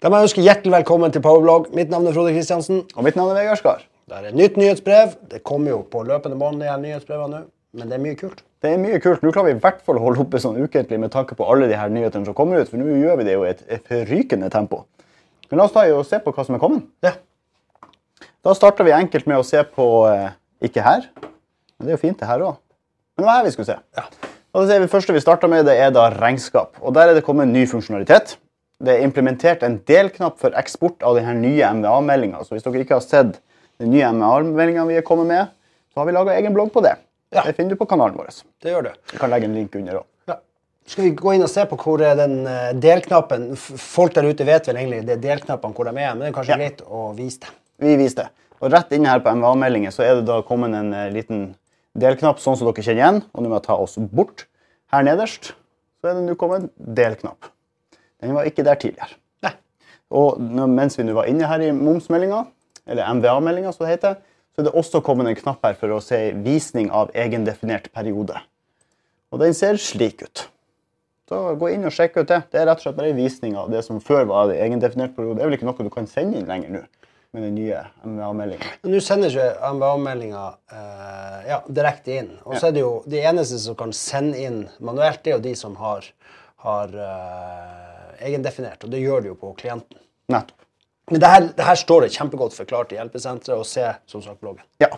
Da må jeg ønske hjertelig velkommen til Powerblog. Mitt navn er Frode Kristiansen. Og mitt navn er Vegard Skar. Det er et nytt nyhetsbrev. Det kommer jo på løpende bånd, de her nyhetsbrevene nå. Men det er mye kult. Det er mye kult. Nå klarer vi i hvert fall å holde oppe sånn ukentlig med tanke på alle de her nyhetene som kommer ut, for nå gjør vi det jo i et, et forrykende tempo. Men la oss ta og se på hva som er kommet. Ja. Da starter vi enkelt med å se på eh, Ikke her. Men det er jo fint, det her òg. Men det var her vi skulle se. Ja. Og det første vi starter med, det er da regnskap. Og Der er det kommet en ny funksjonalitet. Det er implementert en delknapp for eksport av denne nye MVA-meldinga. Så hvis dere ikke har sett den nye MVA-meldinga vi er kommet med, så har vi laga egen blogg på det. Ja. Det finner du på kanalen vår. Det gjør du. Vi kan legge en link under òg. Ja. Skal vi gå inn og se på hvor den eh, delknappen Folk der ute vet vel egentlig det er delknappene hvor de er, men det er kanskje Ja. greit å vise det. Vi viser det. Og rett inne her på MVA-meldinger så er det da kommet en eh, liten delknapp sånn som dere kjenner igjen. Og nå må jeg ta oss bort. Her nederst så er det nå kommet en delknapp. Den var ikke der tidligere. Nei. Og mens vi nå var inne her i momsmeldinga, eller MVA-meldinga så det heter, så er det også kommet en knapp her for å se visning av egendefinert periode. Og den ser slik ut. Så gå inn og sjekk ut det. Det er rett og slett bare en visning av det som før var det egendefinert periode. Det er vel ikke noe du kan sende inn lenger nå med den nye MVA-meldinga. Nå sender ikke MVA-meldinga eh, ja, direkte inn. Og så er det jo de eneste som kan sende inn manuelt, det er jo de som har, har eh, egendefinert. Og det gjør det jo på klienten. Nettopp. Men det her, det her står det kjempegodt forklart i hjelpesenteret, og se som sagt bloggen. Ja.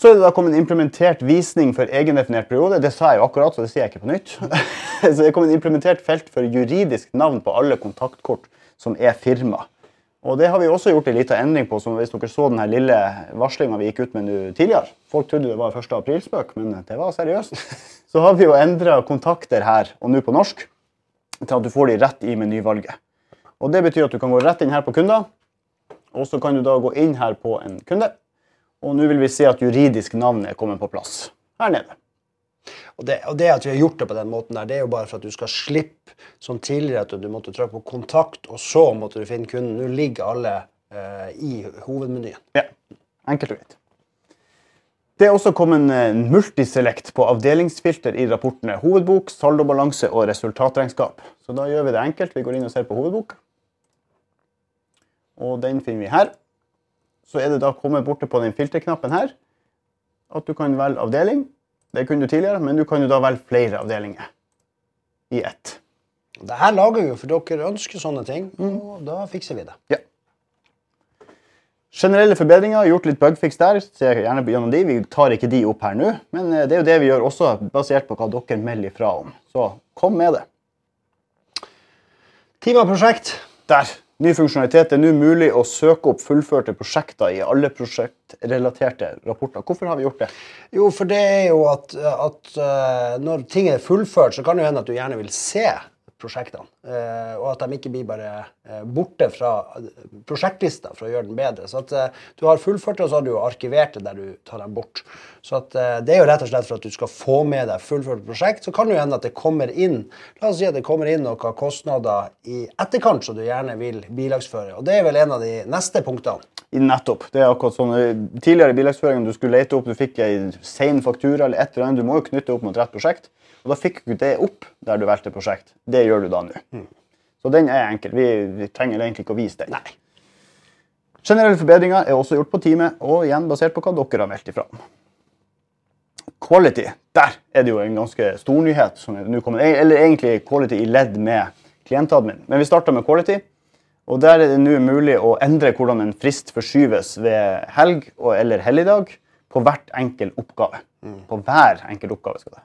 Så er det da kommet en implementert visning for egendefinert periode. Det sa jeg jo akkurat, så det sier jeg ikke på nytt. så det er kommet en implementert felt for juridisk navn på alle kontaktkort som er firma. Og det har vi også gjort en liten endring på, som hvis dere så den her lille varslinga vi gikk ut med tidligere. Folk trodde det var 1. aprilspøk, men det var seriøst. Så har vi jo endra kontakter her, og nå på norsk, til at du får de rett i menyvalget. Og det betyr at du kan gå rett inn her på kunder, og så kan du da gå inn her på en kunde. Og nå vil vi se at juridisk navn er kommet på plass her nede. Og det, og det at vi har gjort det på den måten, der, det er jo bare for at du skal slippe som tidligere at du måtte trykke på kontakt, og så måtte du finne kunden. Nå ligger alle eh, i hovedmenyen. Ja, enkelt og greit. Det er også kommet en multiselect på avdelingsfilter i rapportene hovedbok, saldobalanse og resultatregnskap. Så da gjør vi det enkelt. Vi går inn og ser på hovedbok. Og den finner vi her. Så er det da kommet borte på den filterknappen her at du kan velge avdeling. Det kunne du tidligere, men du kan jo da velge flere avdelinger i ett. Det her lager vi jo for dere ønsker sånne ting, og da fikser vi det. Ja. Generelle forbedringer, gjort litt bugfix der. så jeg gjerne gjennom de. Vi tar ikke de opp her nå, men eh, det er jo det vi gjør også, basert på hva dere melder ifra om. Så kom med det. Tima-prosjekt. Der. Ny funksjonalitet. Det er nå mulig å søke opp fullførte prosjekter i alle prosjektrelaterte rapporter. Hvorfor har vi gjort det? Jo, for det er jo at, at eh, når ting er fullført, så kan det hende at du gjerne vil se prosjektene. eh, og at de ikke blir bare eh, borte fra eh, prosjektlista for å gjøre den bedre. Så at du har fullført det, og så har du arkivert det der du tar dem bort. Så at det er jo rett og slett for at du skal få med deg fullført prosjekt. Så kan det jo hende at det kommer inn la oss si at det kommer inn noen kostnader i etterkant som du gjerne vil bilagsføre. Og det er vel en av de neste punktene. I Nettopp. Det er akkurat sånn, eh, Tidligere i bilagsføringen du skulle lete opp, du fikk en sen faktura eller et eller annet. Du må jo knytte opp mot rett prosjekt. Og da fikk du ikke det opp der du valgte prosjekt. Det gjør du da nå. Så den er enkel. Vi, vi trenger egentlig ikke å vise den. Nei. Generelle forbedringer er også gjort på teamet, og igjen basert på hva dere har meldt ifra om. Quality. Der er det jo en ganske stor nyhet. som er nå kommet, Eller egentlig quality i ledd med klientadmin. Men vi starter med quality. Og Der er det nå mulig å endre hvordan en frist forskyves ved helg og eller helligdag på hvert enkel oppgave. På hver enkel oppgave, skal det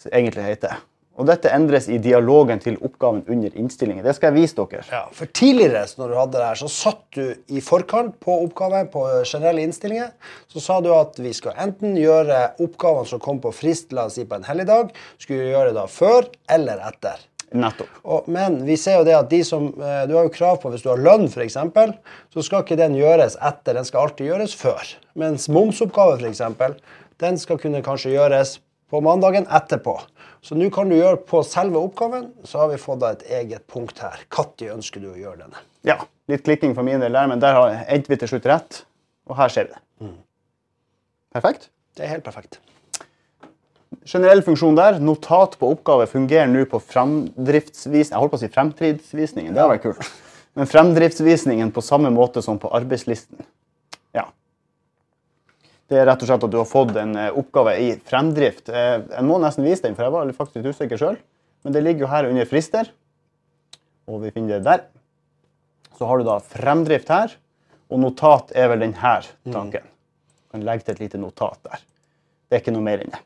så egentlig hete. Og Dette endres i dialogen til oppgaven under innstillingen. Det skal jeg vise dere. Ja, for Tidligere når du hadde det her, så satt du i forkant på oppgaven på generelle innstillinger. Så sa du at vi skal enten gjøre oppgavene som kom på frist la oss si på en helligdag, skulle gjøre det da før eller etter. Nettopp. Og, men vi ser jo det at de som, eh, du har jo krav på hvis du har lønn f.eks., så skal ikke den gjøres etter, den skal alltid gjøres før. Mens momsoppgave f.eks., den skal kunne kanskje gjøres på mandagen etterpå. Så nå kan du gjøre på selve oppgaven, så har vi fått da et eget punkt her. Når ønsker du å gjøre denne? Ja, litt klikking for min del der, men der har- endte vi til slutt rett. Og her ser vi det. Perfekt. Det er helt perfekt. Generell funksjon der. Notat på oppgave fungerer nå på fremdriftsvisningen. Jeg holdt på å si fremtidsvisningen. Det var vært kult. Men fremdriftsvisningen på samme måte som på arbeidslisten. Ja. Det er rett og slett at du har fått en eh, oppgave i fremdrift. Eh, Jeg må nesten vise den, for jeg var faktisk usikker sjøl. Men det ligger jo her under frister. Og vi finner det der. Så har du da fremdrift her. Og notat er vel denne tanken. Du kan legge til et lite notat der. Det er ikke noe mer enn det.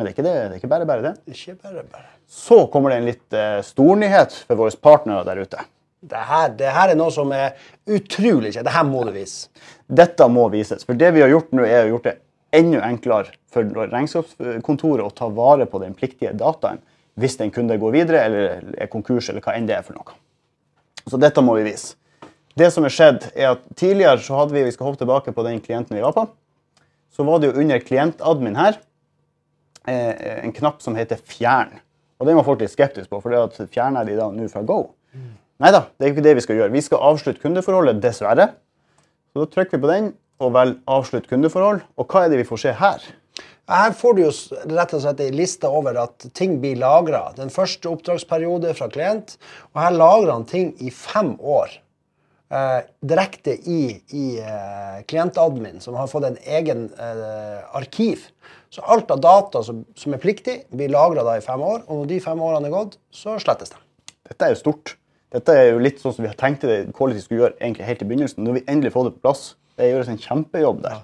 Men det er ikke, det, det er ikke bare bare det. det ikke bare bare. Så kommer det en litt stor stornyhet for våre partnere der ute. Det her, det her er noe som er utrolig kjent. Det her må du vise. Dette må vises. For det vi har gjort nå, er å gjort det enda enklere for regnskapskontoret å ta vare på den pliktige dataen hvis en kunde går videre eller er konkurs eller hva enn det er for noe. Så dette må vi vise. Det som er skjedd, er at tidligere så hadde vi vi skal hoppe tilbake på den klienten vi var på, så var det jo under klientadmin her en knapp som heter fjern. Og den var folk litt skeptiske på, for det at fjerner de da nå fra Go? Nei da, det er ikke det vi skal gjøre. Vi skal avslutte kundeforholdet, dessverre. Så da trykker vi på den og velger avslutt kundeforhold. Og hva er det vi får se her? Her får du jo rett og slett en liste over at ting blir lagra. Den første oppdragsperiode fra klient. Og her lagrer han ting i fem år. Eh, direkte i, i eh, klientadmin, som har fått en egen eh, arkiv. Så alt av data som, som er pliktig, blir lagra i fem år. Og når de fem årene er gått, så slettes det. Dette er jo stort. Dette er jo litt sånn som vi tenkte det Quality skulle gjøre egentlig helt i begynnelsen. Når vi endelig får det på plass. Det gjøres en kjempejobb der.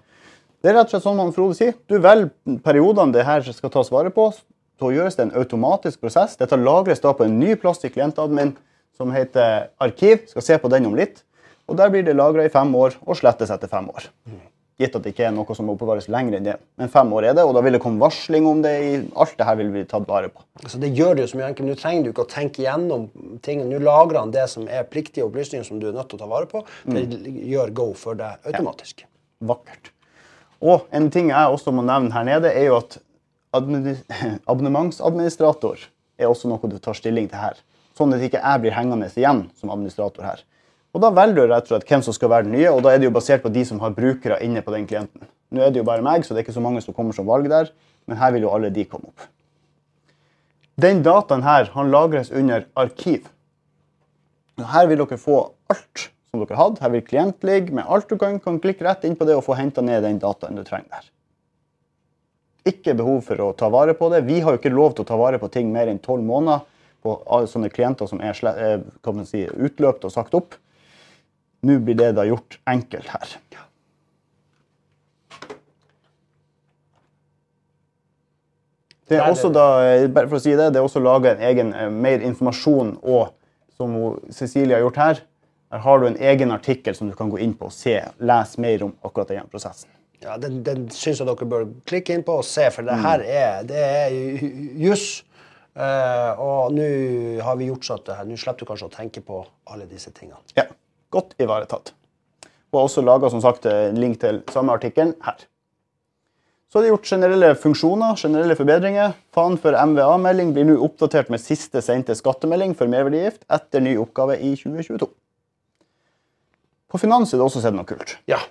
Det er rett og slett sånn man Frode sier. Du velger periodene det her skal tas vare på. Så gjøres det en automatisk prosess. Dette lagres da på en ny plass i klientadmin som heter arkiv. Skal se på den om litt. Og der blir det lagra i fem år og slettes etter fem år. Gitt at det ikke er noe som må oppbevares lenger enn det. Men fem år er det, og da vil det komme varsling om det. i Alt det her vil bli tatt vare på. Så det gjør det jo så mye enkelt. Nå trenger du ikke å tenke gjennom ting. Nå lagrer han det som er pliktige opplysninger som du er nødt til å ta vare på. Det gjør Go for deg automatisk. vakkert. Og en ting jeg også må nevne her nede, er jo at abonnementsadministrator er også noe du tar stilling til her. Sånn at ikke jeg blir hengende igjen som administrator her. Og Da velger du rett og slett hvem som skal være den nye, og da er det jo basert på de som har brukere inne på den klienten. Nå er det jo bare meg, så det er ikke så mange som kommer som valg der, men her vil jo alle de komme opp. Den dataen her han lagres under arkiv. Og Her vil dere få alt som dere hadde. Her vil klient ligge med alt du kan. kan klikke rett inn på det og få henta ned den dataen du trenger der. Ikke behov for å ta vare på det. Vi har jo ikke lov til å ta vare på ting mer enn tolv måneder på sånne klienter som er eh, si, utløpt og sagt opp. Nå blir det da gjort enkelt her. Det er også da, eh, bare for å si det, det er også laga en egen eh, mer informasjon og som Cecilie har gjort her. Her har du en egen artikkel som du kan gå inn på og se, lese mer om akkurat den prosessen. Ja, Den, den syns jeg dere bør klikke inn på og se, for det her er, det er juss. Uh, og nå har vi gjort sånn at nå slipper du kanskje å tenke på alle disse tingene. Ja, godt ivaretatt. Og har også sagt en link til samme artikkelen her. Så er det gjort generelle funksjoner, generelle forbedringer. Faen for MVA-melding blir nå oppdatert med siste sendte skattemelding for merverdigift etter ny oppgave i 2022. På finans er det også sett noe kult. Ja.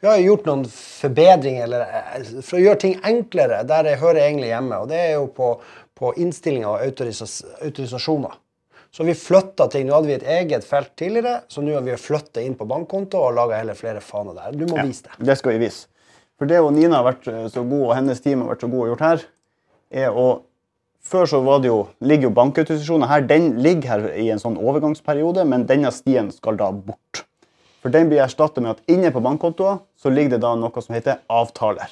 Vi har gjort noen forbedringer eller, eh, for å gjøre ting enklere der jeg hører egentlig hjemme. Og det er jo på, på innstillinger og autorisas, autorisasjoner. Så vi flytta ting. Nå hadde vi et eget felt tidligere, så nå har vi flytta inn på bankkonto og laga heller flere faner der. Du må vise det. Det skal vi vise. For det og Nina har vært eh, så god, og hennes team har vært så god og gjort her, er å Før så jo, ligger jo bankautorisasjonen her. Den ligger her i en sånn overgangsperiode, men denne stien skal da bort. For den blir erstattet med at inne på bankkontoer så ligger det da noe som heter avtaler.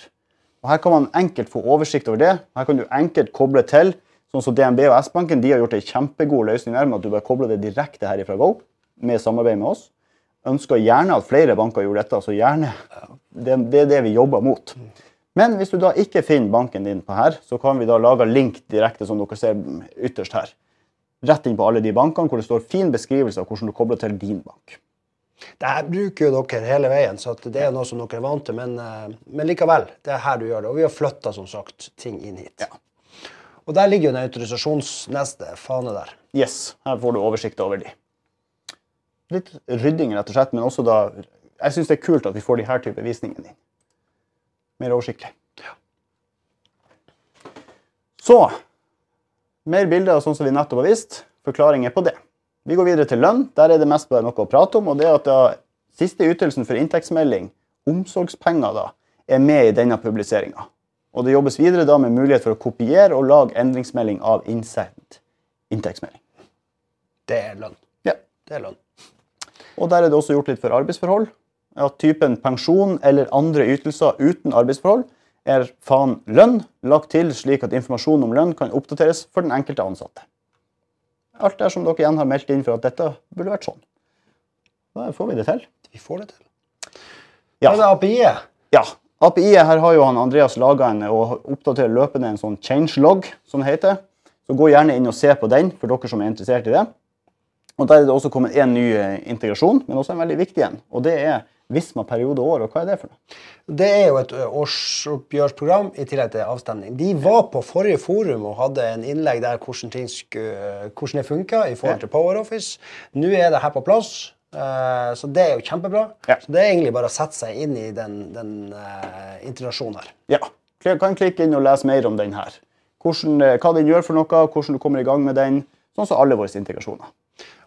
Og Her kan man enkelt få oversikt over det. Her kan du enkelt koble til. Sånn som DNB og S-banken de har gjort en kjempegod løsning der med at du bare kobler det direkte her fra Go med samarbeid med oss. Ønsker gjerne at flere banker gjorde dette, så gjerne. Det, det er det vi jobber mot. Men hvis du da ikke finner banken din på her, så kan vi da lage link direkte, som dere ser ytterst her. Rett inn på alle de bankene hvor det står fin beskrivelse av hvordan du kobler til din bank. Det her bruker jo dere hele veien, så det er noe som dere er vant til. Men, eh, men likevel, det er her du gjør det. Og vi har flytta som sagt ting inn hit. Ja. Og der ligger jo den autorisasjonsneste fane der. Yes, her får du oversikt over de. Litt rydding, rett og slett, men også da Jeg syns det er kult at vi får de her type visningene inn. Mer oversiktlig. Så Mer bilder av sånn som vi nettopp har vist. Forklaringer på det. Vi går videre til lønn. Der er det mest bare noe å prate om. og det at da, Siste ytelsen for inntektsmelding, omsorgspenger, da, er med i denne publiseringa. Og det jobbes videre da med mulighet for å kopiere og lage endringsmelding av innsendt inntektsmelding. Det er lønn. Ja. Det er lønn. Og der er det også gjort litt for arbeidsforhold. At typen pensjon eller andre ytelser uten arbeidsforhold er faen lønn lagt til slik at informasjon om lønn kan oppdateres for den enkelte ansatte. Alt der som dere igjen har meldt inn for at dette burde vært sånn. Da får vi det til. Vi får det til. Ja. Det er API-et? Ja. API-et her har jo han Andreas laga en og oppdaterer løpende en sånn changelog, som det heter. Så gå gjerne inn og se på den for dere som er interessert i det. Og Der er det også kommet en ny eh, integrasjon, men også en veldig viktig en. Og det er Visma periode år. Og hva er det for noe? Det er jo et årsoppgjørsprogram i tillegg til avstemning. De var på forrige forum og hadde en innlegg der hvordan, ting skulle, hvordan det funka i forhold til PowerOffice. Nå er det her på plass, eh, så det er jo kjempebra. Ja. Så Det er egentlig bare å sette seg inn i den, den uh, integrasjonen her. Ja. du Kan klikke inn og lese mer om den her. Hvordan, eh, hva den gjør for noe, hvordan du kommer i gang med den. Sånn som alle våre integrasjoner.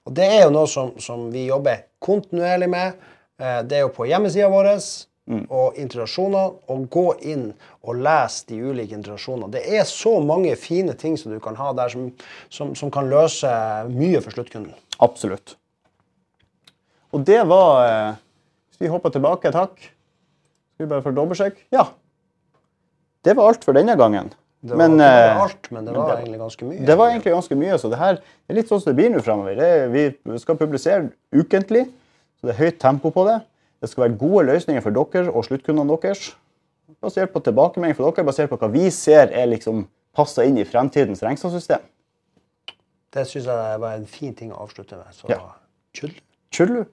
Og Det er jo noe som, som vi jobber kontinuerlig med. Eh, Det er jo på hjemmesida vår og integrasjoner. Og gå inn og lese de ulike integrasjonene. Det er så mange fine ting som du kan ha der som, som, som kan løse mye for sluttkunden. Absolutt. Og det var eh, Hvis vi hopper tilbake, takk. Skal vi bare få dobbeltsjekk? Ja. Det var alt for denne gangen. Det var Men, ikke bare eh, alt, men det var egentlig ganske mye. Det var egentlig ganske mye, så det her er litt sånn som det blir nå framover. Vi skal publisere ukentlig, så det er høyt tempo på det. Det skal være gode løsninger for dere og sluttkundene deres. Basert på tilbakemelding fra dere, basert på hva vi ser er liksom passer inn i fremtidens regnskapssystem. Det syns jeg var en fin ting å avslutte med. Så Ja. tjull. Tjullu.